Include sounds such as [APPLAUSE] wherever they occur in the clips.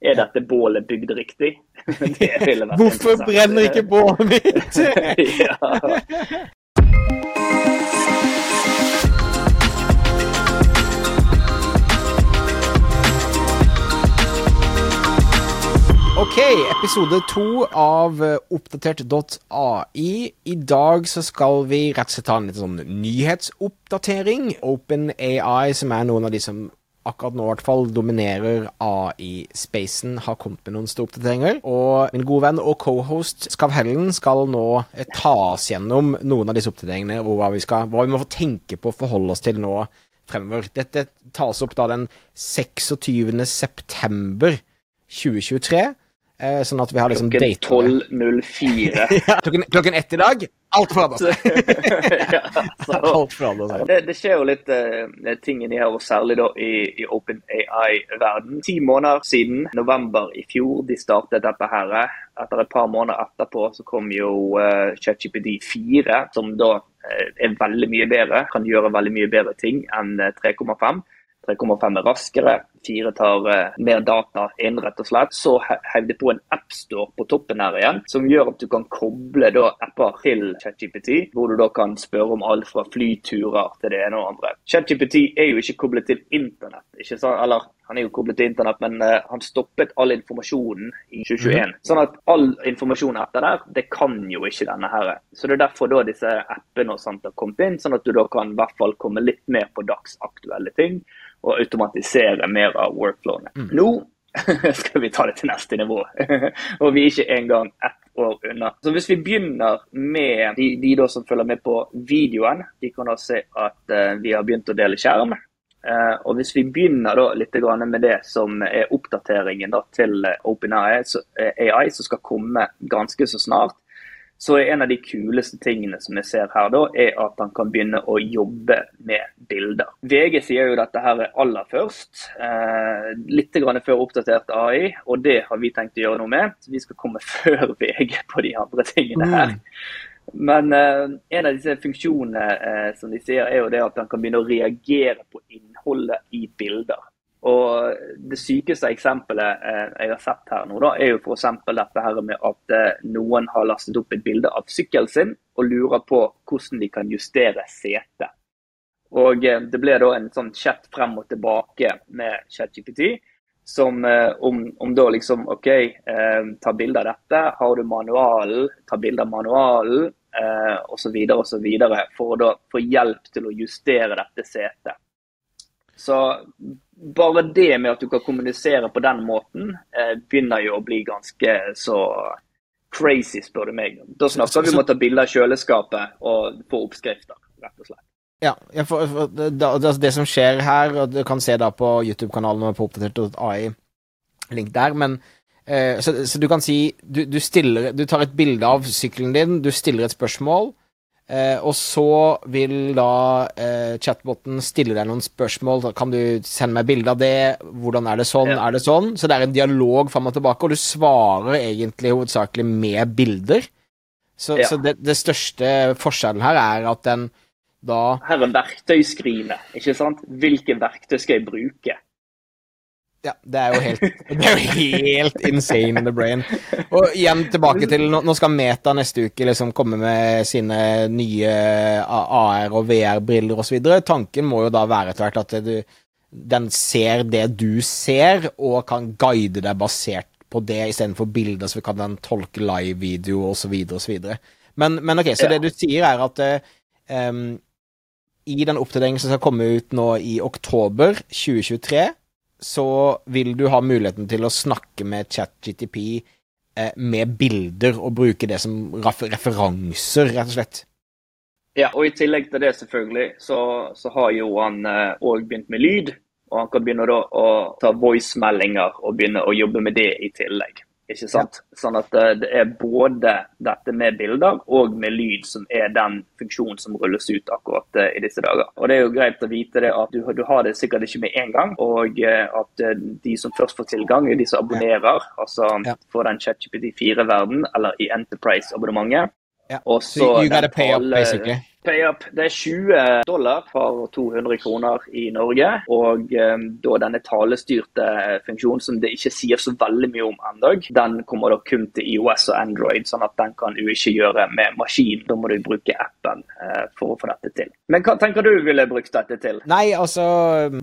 Er dette bålet bygd riktig? [LAUGHS] Hvorfor brenner ikke bålet mitt? [LAUGHS] ja. Ok, episode to av eh, oppdatert.ai. I dag så skal vi rett og slett ta en litt sånn nyhetsoppdatering. OpenAI, som er noen av de som akkurat nå i hvert fall dominerer AI-spacen, har kommet med noen store oppdateringer. Og min gode venn og cohost Skav Hellen skal nå tas ta oss gjennom noen av disse oppdateringene, og hva vi, skal, hva vi må tenke på å forholde oss til nå fremover. Dette tas opp da den 26. september 2023. Eh, sånn at vi har liksom Klokken 12.04. [LAUGHS] ja, klokken, klokken ett i dag. Alt forandrer [LAUGHS] seg. [LAUGHS] Alt forandrer seg. Det, det, skjer jo litt uh, ting inni her, og særlig da i, i Open AI-verden. Ti måneder siden, november i fjor, de startet dette her. Etter et par måneder etterpå så kom jo uh, ChatGPD 4, som da uh, er veldig mye bedre. Kan gjøre veldig mye bedre ting enn 3,5. 3,5 er raskere, 4 tar uh, mer data inn, rett og slett. Så heiv de på en appstore på toppen her igjen, som gjør at du kan koble da, apper til ChatGPT, hvor du da kan spørre om alt fra flyturer til det ene og andre. ChatGPT er jo ikke koblet til internett, ikke sant? eller han er jo koblet til internett, men uh, han stoppet all informasjonen i 2021. Mm. Sånn at all informasjon etter der, det kan jo ikke denne her. Så det er derfor da disse appene og sånt har kommet inn, sånn at du da kan i hvert fall komme litt mer på dagsaktuelle ting og automatisere mer av workflowene. Mm. Nå [LAUGHS] skal vi ta det til neste nivå, [LAUGHS] og vi er ikke engang ett år unna. Så Hvis vi begynner med de, de som følger med på videoen, de kan da se at uh, vi har begynt å dele skjerm. Uh, og Hvis vi begynner litt med det som er oppdateringen da, til OpenAI, så, uh, AI, som skal komme ganske så snart, så en av de kuleste tingene som jeg ser her, da, er at han kan begynne å jobbe med bilder. VG sier jo dette her aller først, eh, litt grann før oppdatert AI, og det har vi tenkt å gjøre noe med. Så vi skal komme [LAUGHS] før VG på de andre tingene her. Men eh, en av disse funksjonene eh, som de sier, er jo det at han kan begynne å reagere på innholdet i bilder. Og Det sykeste eksempelet eh, jeg har sett her nå, da, er jo f.eks. dette her med at eh, noen har lastet opp et bilde av sykkelen sin og lurer på hvordan de kan justere setet. Og eh, Det ble da en sånn chat frem og tilbake med ChatGPT. Som om, om, da liksom OK, ta bilde av dette. Har du manualen, ta bilde av manualen. Eh, osv. osv. For å da få hjelp til å justere dette setet. Så bare det med at du kan kommunisere på den måten, eh, begynner jo å bli ganske så crazy, spør du meg. Da snakker vi om å ta bilde av kjøleskapet og få oppskrifter, rett og slett. Ja, for, for det, altså det, som skjer her, og du kan se da på YouTube-kanalen og på oppdatert.ai, link der, men eh, så, så, du kan si du, du, stiller, du tar et bilde av sykkelen din, du stiller et spørsmål, Eh, og så vil da eh, chatboten stille deg noen spørsmål. Kan du sende meg bilde av det? Hvordan er det sånn? Ja. Er det sånn? Så det er en dialog fram og tilbake, og du svarer egentlig hovedsakelig med bilder. Så, ja. så det, det, største forskjellen her er at den da Her er verktøyskrinet, ikke sant? Hvilke verktøy skal jeg bruke? Ja, det er jo helt, det er jo helt insane in the brain. Og igjen tilbake til Nå skal Meta neste uke liksom komme med sine nye AR- og VR-briller osv. Tanken må jo da være etter hvert at du, den ser det du ser, og kan guide deg basert på det istedenfor bilder, så kan den tolke live-video osv. osv. Men, men ok, så det du sier, er at um, i den oppdateringen som skal komme ut nå i oktober 2023 så vil du ha muligheten til å snakke med ChatGTP eh, med bilder og bruke det som referanser, rett og slett. Ja, og i tillegg til det, selvfølgelig, så, så har jo han òg eh, begynt med lyd. Og han kan begynne å ta voice-meldinger og begynne å jobbe med det i tillegg. Ikke sant? Ja. Sånn at eh, det er både dette med bilder og med lyd som er den funksjonen som rulles ut akkurat eh, i disse dager. Og Det er jo greit å vite det at du, du har det sikkert ikke med en gang, og eh, at de som først får tilgang, er de som abonnerer, ja. altså ja. får den ChatGPT 4-verden eller i Enterprise-abonnementet. Ja. Og så so you gotta pay up, basically. PayUp det er 20 dollar for 200 kroner i Norge. Og um, da denne talestyrte funksjonen som det ikke sier så veldig mye om ennå, den kommer da kun til IOS og Android, sånn at den kan du ikke gjøre med maskin. Da må du bruke appen uh, for å få dette til. Men hva tenker du ville brukt dette til? Nei, altså,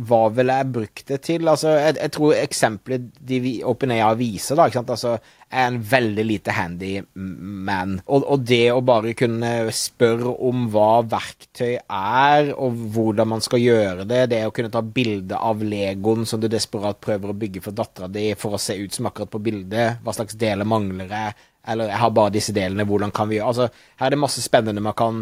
hva ville jeg brukt det til? Altså, jeg, jeg tror eksempelet de OpenAI viser, da, ikke sant? Altså, er en veldig lite handy man. Og, og, det å bare kunne spørre om hva verktøy er, og hvordan man skal gjøre det, det å kunne ta bilde av legoen som du desperat prøver å bygge for dattera di for å se ut som akkurat på bildet, hva slags deler mangler jeg, eller jeg har bare disse delene, hvordan kan vi gjøre Altså, her er det masse spennende man kan,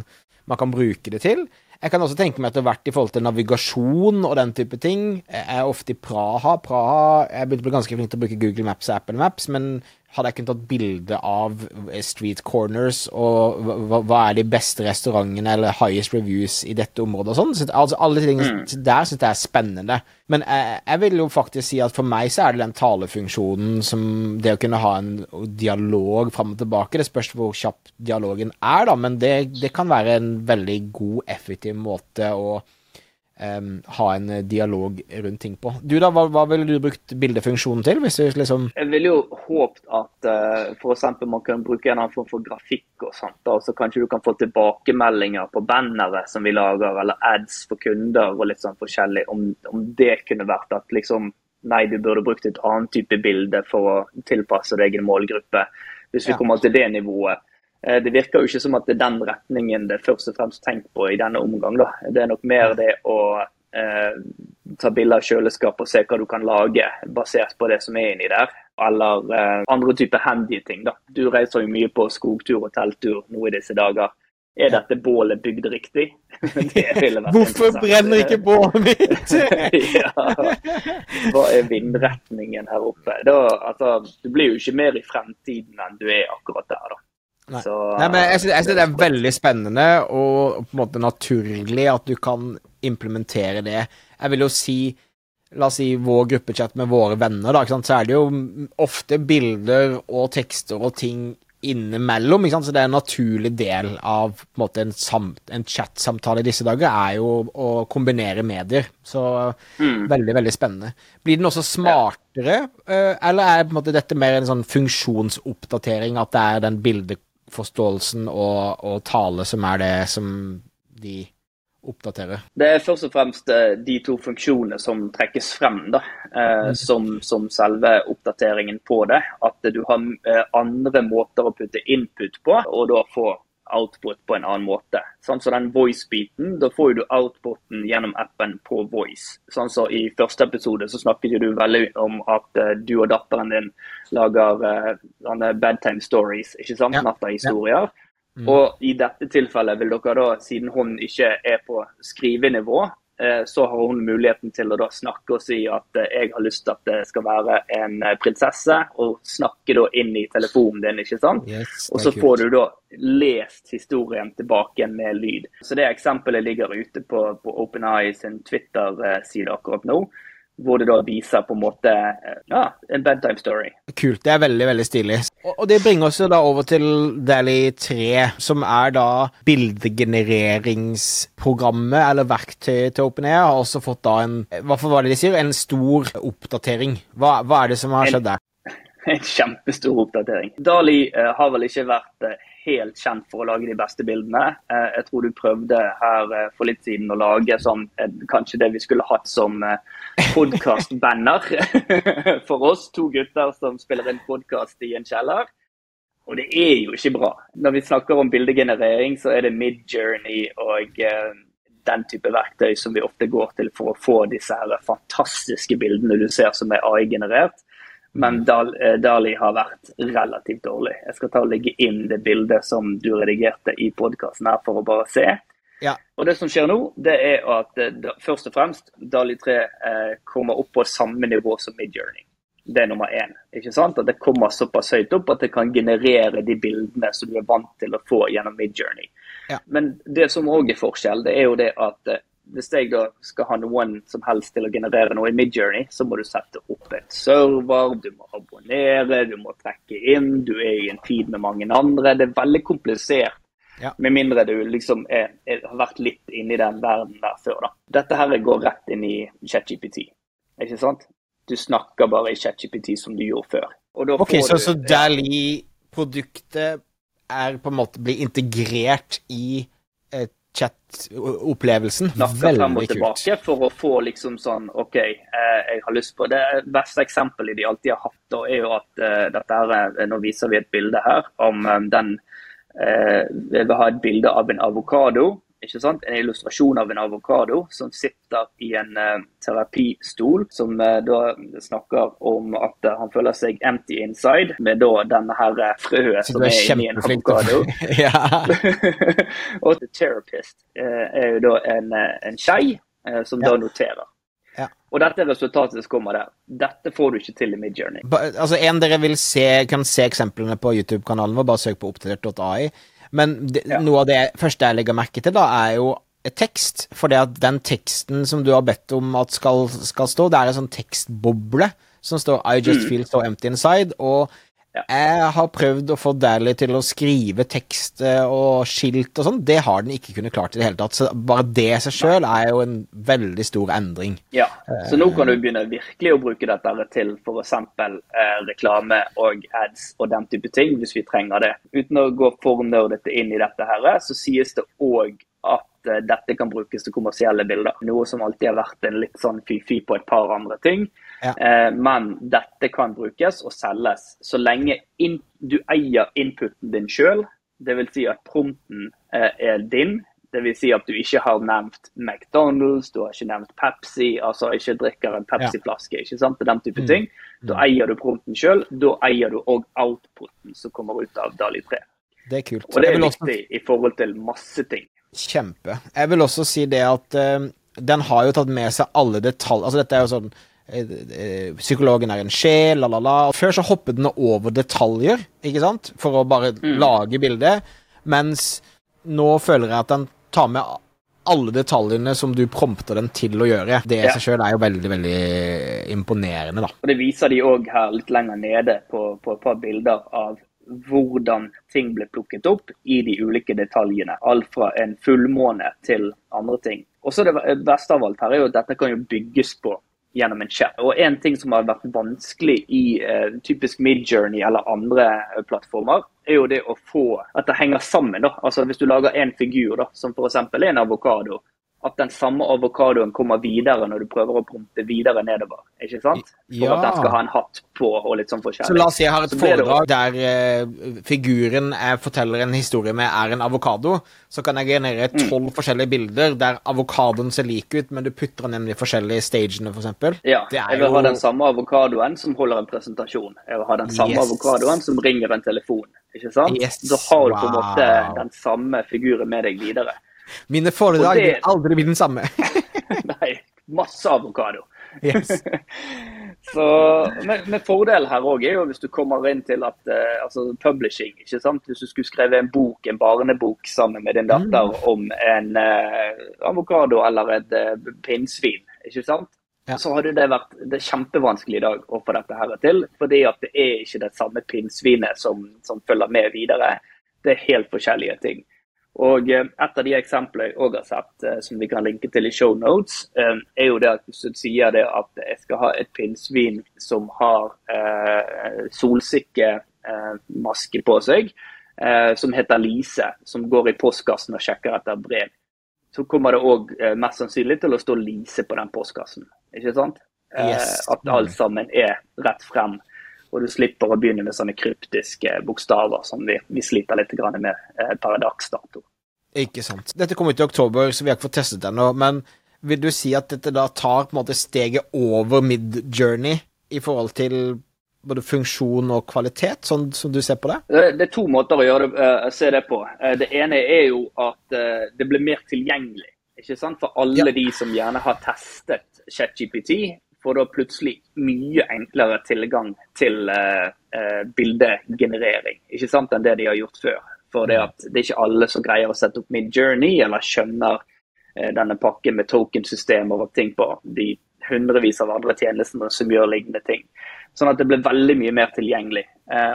man kan bruke det til. Jeg kan også tenke meg etter hvert i forhold til navigasjon og den type ting. Jeg er ofte i Praha. Praha Jeg begynte å bli ganske flink til å bruke Google Maps og Apple Maps, men hadde jeg kunnet tatt bilde av street corners og hva, hva, er de beste restaurantene eller highest reviews i dette området og sånn. Så, altså, alle ting mm. der syns jeg er spennende. Men jeg, jeg, vil jo faktisk si at for meg så er det den talefunksjonen som det å kunne ha en dialog fram og tilbake. Det spørs hvor kjapp dialogen er, da, men det, det kan være en veldig god, effektiv måte å um, ha en eh, dialog rundt ting på. Du da, hva, hva ville du brukt bildefunksjonen til? hvis du liksom... Jeg ville jo håpet at uh, eh, f.eks. man kan bruke en annen form for grafikk og sånt. da, så Kanskje du kan få tilbakemeldinger på bannere som vi lager, eller ads for kunder og litt sånn forskjellig. Om, om det kunne vært at liksom Nei, du burde brukt et annet type bilde for å tilpasse deg en målgruppe. Hvis vi ja. kommer til det nivået, det virker jo ikke som at det er den retningen det først og fremst tenkt på i denne omgang. Da. Det er nok mer det å eh, ta bilder av kjøleskap og se hva du kan lage basert på det som er inni der. Eller eh, andre typer handy ting. Da. Du reiser jo mye på skogtur og telttur nå i disse dager. Er dette bålet bygd riktig? [LAUGHS] Hvorfor brenner ikke bålet mitt? [LAUGHS] ja. Hva er vindretningen her oppe? Da, altså, du blir jo ikke mer i fremtiden enn du er akkurat der. da. Nei. Så, Nei, men jeg synes, det er veldig spennende og på en måte naturlig at du kan implementere det. Jeg vil jo si La oss si vår gruppechat med våre venner, da, så er det jo ofte bilder og tekster og ting innimellom. Ikke sant? Så det er en naturlig del av på en, måte, en, samt, en chatsamtale i disse dager, er jo å kombinere medier. Så mm. veldig, veldig spennende. Blir den også smartere, ja. Eh, eller er på en måte dette mer en sånn funksjonsoppdatering, at det er den bildet forståelsen og, og tale som er det som de oppdaterer? Det er først og fremst eh, de to funksjonene som trekkes frem da, eh, mm. som, som, selve oppdateringen på det. At du har eh, andre måter å putte input på, og da få output på en annen måte. Sånn så den voice-biten, Da får du outputen gjennom appen på voice. Sånn så I første episode så snakket du veldig om at uh, du og datteren din lager uh, bedtime stories, ikke sant? Ja. Nattahistorier. Ja. Mm. Og i dette tilfellet vil dere da, siden hun ikke er på skrivenivå, Eh, så har hun muligheten til å da snakke og si at eh, jeg har lyst til at det skal være en eh, prinsesse, og snakke da inn i telefonen din, ikke sant. Yes, og så får du da lest historien tilbake igjen med lyd. Så det eksempelet ligger ute på, på OpenEye sin Twitter-side akkurat nå hvor det da viser på en måte ja, en bedtime story. Kult. Det er veldig, veldig stilig. Og, det bringer oss da over til Dali 3, som er da bildegenereringsprogrammet eller verktøyet til OpenAir. Har også fått da en Hva var det de sier? En stor oppdatering. Hva, hva er det som har skjedd der? En [LAUGHS] kjempestor oppdatering. Dali uh, har vel ikke vært uh, helt kjent for å lage de beste bildene. Eh, jeg tror du prøvde her eh, for litt siden å lage som, eh, kanskje det vi skulle hatt som podkastbanner [LAUGHS] for oss. To gutter som spiller en podkast i en kjeller. Og det er jo ikke bra. Når vi snakker om bildegenerering, så er det Midjourney og den type verktøy som vi ofte går til for å få disse her fantastiske bildene du ser som er AI-generert. Men mm. eh, Dali har vært relativt dårlig. Jeg skal ta og legge inn det bildet som du redigerte i podkasten her, for å bare se. Ja. Og Det som skjer nå, det er at da, først og fremst Dali 3 eh, kommer opp på samme nivå som Midjourney. Det er nummer én. ikke sant? At det kommer såpass høyt opp at det kan generere de bildene som du er vant til å få gjennom Midjourney. Ja. Men det som òg er forskjell, det er jo det at eh, hvis jeg da skal ha noen som helst til å generere noe i Midjourney, så må du sette opp et server, du må abonnere, du må trekke inn, du er i en tid med mange andre. Det er veldig komplisert Ja. Med mindre du liksom er, er, har vært litt inni den verden der før. da. Dette her går rett inn i ChatGPT. Ikke sant? Du snakker bare i ChatGPT som du gjorde før. ok, så, du, så Dali-produktet er på en måte blir integrert i eh, chat-opplevelsen. Og tilbake for å få liksom sånn OK, eh, jeg har lyst på Det beste eksempelet de alltid har hatt, da, er jo at eh, dette her, Nå viser vi et bilde her om um, den uh, Jeg vil ha et bilde av en avokado? En illustrasjon av en avokado som sitter i en eh, terapistol, som eh, da snakker om at uh, han føler seg empty inside, med da denne her frøet som er inni en avokado. [LAUGHS] [LAUGHS] og the therapist er jo da en, en skei som da noterer. Ja. Og dette er resultatet som kommer der. Dette får du ikke til i Midjourney. Altså, en dere vil se, kan se eksemplene på YouTube-kanalen vår, bare søk på oppdatert.ai. Men det, ja. noe av det første jeg legger merke til, da, er jo tekst. For det at den teksten som du har bedt om at skal, skal stå, det er en sånn tekstboble som står I just mm. feel so empty inside. Og ja. Jeg har prøvd å få Dally til å skrive tekst eh, og skilt og sånn. Det har den ikke kunnet klart i det hele tatt. Så bare det seg sjøl er jo en veldig stor endring. Ja, så nå kan du begynne virkelig å bruke dette til f.eks. Eh, reklame og ads og den type ting, hvis vi trenger det. Uten å gå for nerdete inn i dette her, så sies det òg at eh, dette kan brukes til kommersielle bilder. Noe som alltid har vært en litt sånn fy-fy på et par andre ting. Ja. Eh, men dette kan brukes og selges så lenge du eier inputen din sjøl. Dvs. Si at prompten eh, er din. Dvs. Si at du ikke har nevnt McDonald's, du har ikke nevnt Pepsi, altså ikke drikker en Pepsi-flaske. ikke sant, Den type mm. ting. Da mm. eier du prompten sjøl. Da eier du òg outputen som kommer ut av Dali 3. Det er kult. Og det er viktig også... i forhold til masse ting. Kjempe. Jeg vil også si det at uh, den har jo tatt med seg alle detaljer. Altså dette er jo sånn psykologen er en sjel, la, la, la. Før så hoppet den over detaljer, ikke sant, for å bare mm. lage bildet, mens nå føler jeg at den tar med alle detaljene som du prompter den til å gjøre. Det i ja. seg sjøl er jo veldig, veldig imponerende, da. Og Det viser de òg her litt lenger nede på, på et par bilder av hvordan ting ble plukket opp i de ulike detaljene. Alt fra en fullmåne til andre ting. Og så Det beste av alt her er jo at dette kan jo bygges på gjennom en chat. Og En ting som har vært vanskelig i eh, typisk Midjourney eller andre uh, plattformer, er jo det å få at det henger sammen. da. Altså Hvis du lager en figur, da, som f.eks. en avokado, at den samme avokadoen kommer videre når du prøver å prompe videre nedover. ikke sant? For ja. at den skal ha en hatt på og litt sånn forskjellig. Så la oss si jeg har et foredrag der uh, figuren jeg forteller en historie med, er en avokado. Så kan jeg generere mm. tolv mm. forskjellige bilder der avokadoen ser lik ut, men du putter den i forskjellige stagene, f.eks. For ja, jeg vil ha den samme avokadoen som holder en presentasjon. Jeg vil ha den samme yes. avokadoen som ringer en telefon. ikke sant? Yes. Så har du på en måte den samme figuren med deg videre. Mine foredrag det... vil aldri bli den samme. [LAUGHS] Nei, masse avokado. Yes. [LAUGHS] Så, men, men fordelen her òg er jo hvis du kommer inn til at uh, altså publishing. ikke sant? Hvis du skulle skrevet en bok, en barnebok sammen med din datter mm. om en uh, avokado eller et uh, pinnsvin, ikke sant? Ja. så hadde det vært det kjempevanskelig i dag å få dette her til. Fordi at det er ikke det samme pinnsvinet som, som følger med videre. Det er helt forskjellige ting. Og eh, Et av de eksemplene jeg også har sett, eh, som vi kan linke til i show notes, eh, er jo det at hvis du sier det at jeg skal ha et pinnsvin som har eh, solsikkemaske på seg, eh, som heter Lise, som går i postkassen og sjekker etter brev, så kommer det òg mest sannsynlig til å stå Lise på den postkassen. Ikke sant? Yes. At alt sammen er rett frem. Og du slipper å begynne med sånne kryptiske bokstaver som vi, vi sliter litt med eh, per dags dato. Ikke sant. Dette kommer ut i oktober, så vi har ikke fått testet det ennå. Men vil du si at dette da tar på en måte steget over mid-journey i forhold til både funksjon og kvalitet, sånn som du ser på det? Det er to måter å gjøre det, uh, se det på. Uh, det ene er jo at det blir mer tilgjengelig ikke sant? for alle ja. de som gjerne har testet ChatGPT får da plutselig mye enklere tilgang til uh, uh, bildegenerering ikke sant, enn det de har gjort før. For det, at det er ikke alle som greier å sette opp Mid-Journey eller skjønner uh, denne pakken med tokensystem og ting på de hundrevis av andre tjenestene som gjør lignende ting. Sånn at det blir veldig mye mer tilgjengelig.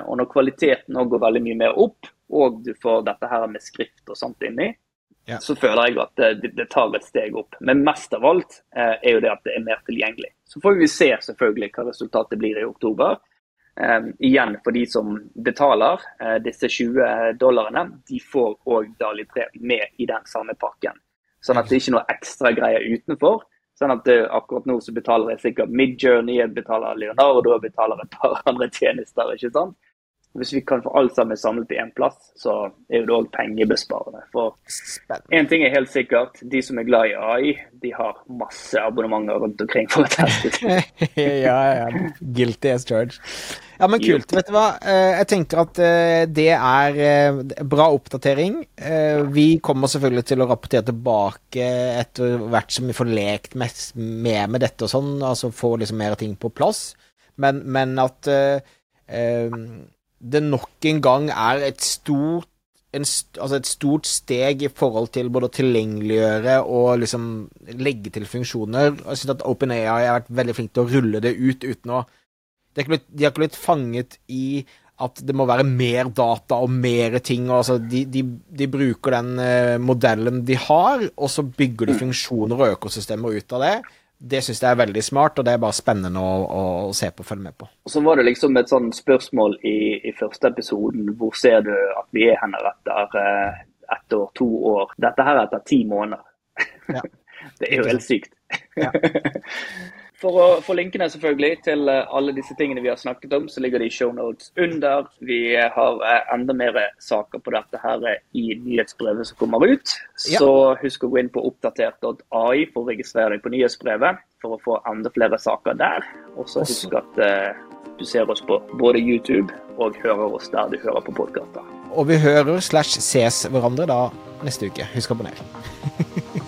og når kvaliteten òg går veldig mye mer opp, og du får dette her med skrift og sånt inni, ja. så føler jeg at det, det, tar et steg opp. Men mest av alt eh, er jo det at det er mer tilgjengelig. Så får vi se selvfølgelig hva resultatet blir i oktober. Eh, igjen for de som betaler eh, disse 20 dollarene, de får òg Dali 3 med i den samme pakken. Sånn at det ikke er noe ekstra greier utenfor. Sånn at det, akkurat nå så betaler jeg sikkert Midjourney, jeg betaler Leonardo, jeg betaler et par andre tjenester. ikke sant? Hvis vi kan få alt sammen samlet i én plass, så er det òg pengebesparende. For én ting er helt sikkert, de som er glad i AI, de har masse abonnementer rundt omkring for å teste. [LAUGHS] ja, ja. Guilty as charged. Ja, men kult. Vet du hva? Eh, jeg tenker at eh, det er eh, bra oppdatering. Vi kommer selvfølgelig til å rapportere tilbake etter hvert som vi får lekt mest med med dette og sånn, altså få liksom mer ting på plass. Men, men at det nok en gang er et stort, st altså et stort steg i forhold til både å tilgjengeliggjøre og liksom legge til funksjoner. Jeg synes at OpenAI har vært veldig flink til å rulle det ut uten å De har ikke blitt, fanget i at det må være mer data og mer ting. Altså, de, de, de, bruker den uh, modellen de har, og så bygger de funksjoner og økosystemer ut av det det syns jeg er veldig smart, og det er bare spennende å, å, å se på og følge med på. Og Så var det liksom et sånn spørsmål i, i første episoden. Hvor ser du at vi er henne etter eh, ett år, to år? Dette her er etter ti måneder. Ja. [LAUGHS] det er jo helt sykt. Ja. [LAUGHS] For å få linkene selvfølgelig til eh, alle disse tingene vi har snakket om, så ligger de i shownotes under. Vi har eh, enda mer saker på dette her i nyhetsbrevet som kommer ut. Ja. Så husk å gå inn på oppdatert.ai for å registrere deg på nyhetsbrevet for å få enda flere saker der. Og så husk at uh, du ser oss på både YouTube og hører oss der du hører på podkaster. Og vi hører slash ses hverandre da neste uke. Husk å abonnere. [LAUGHS]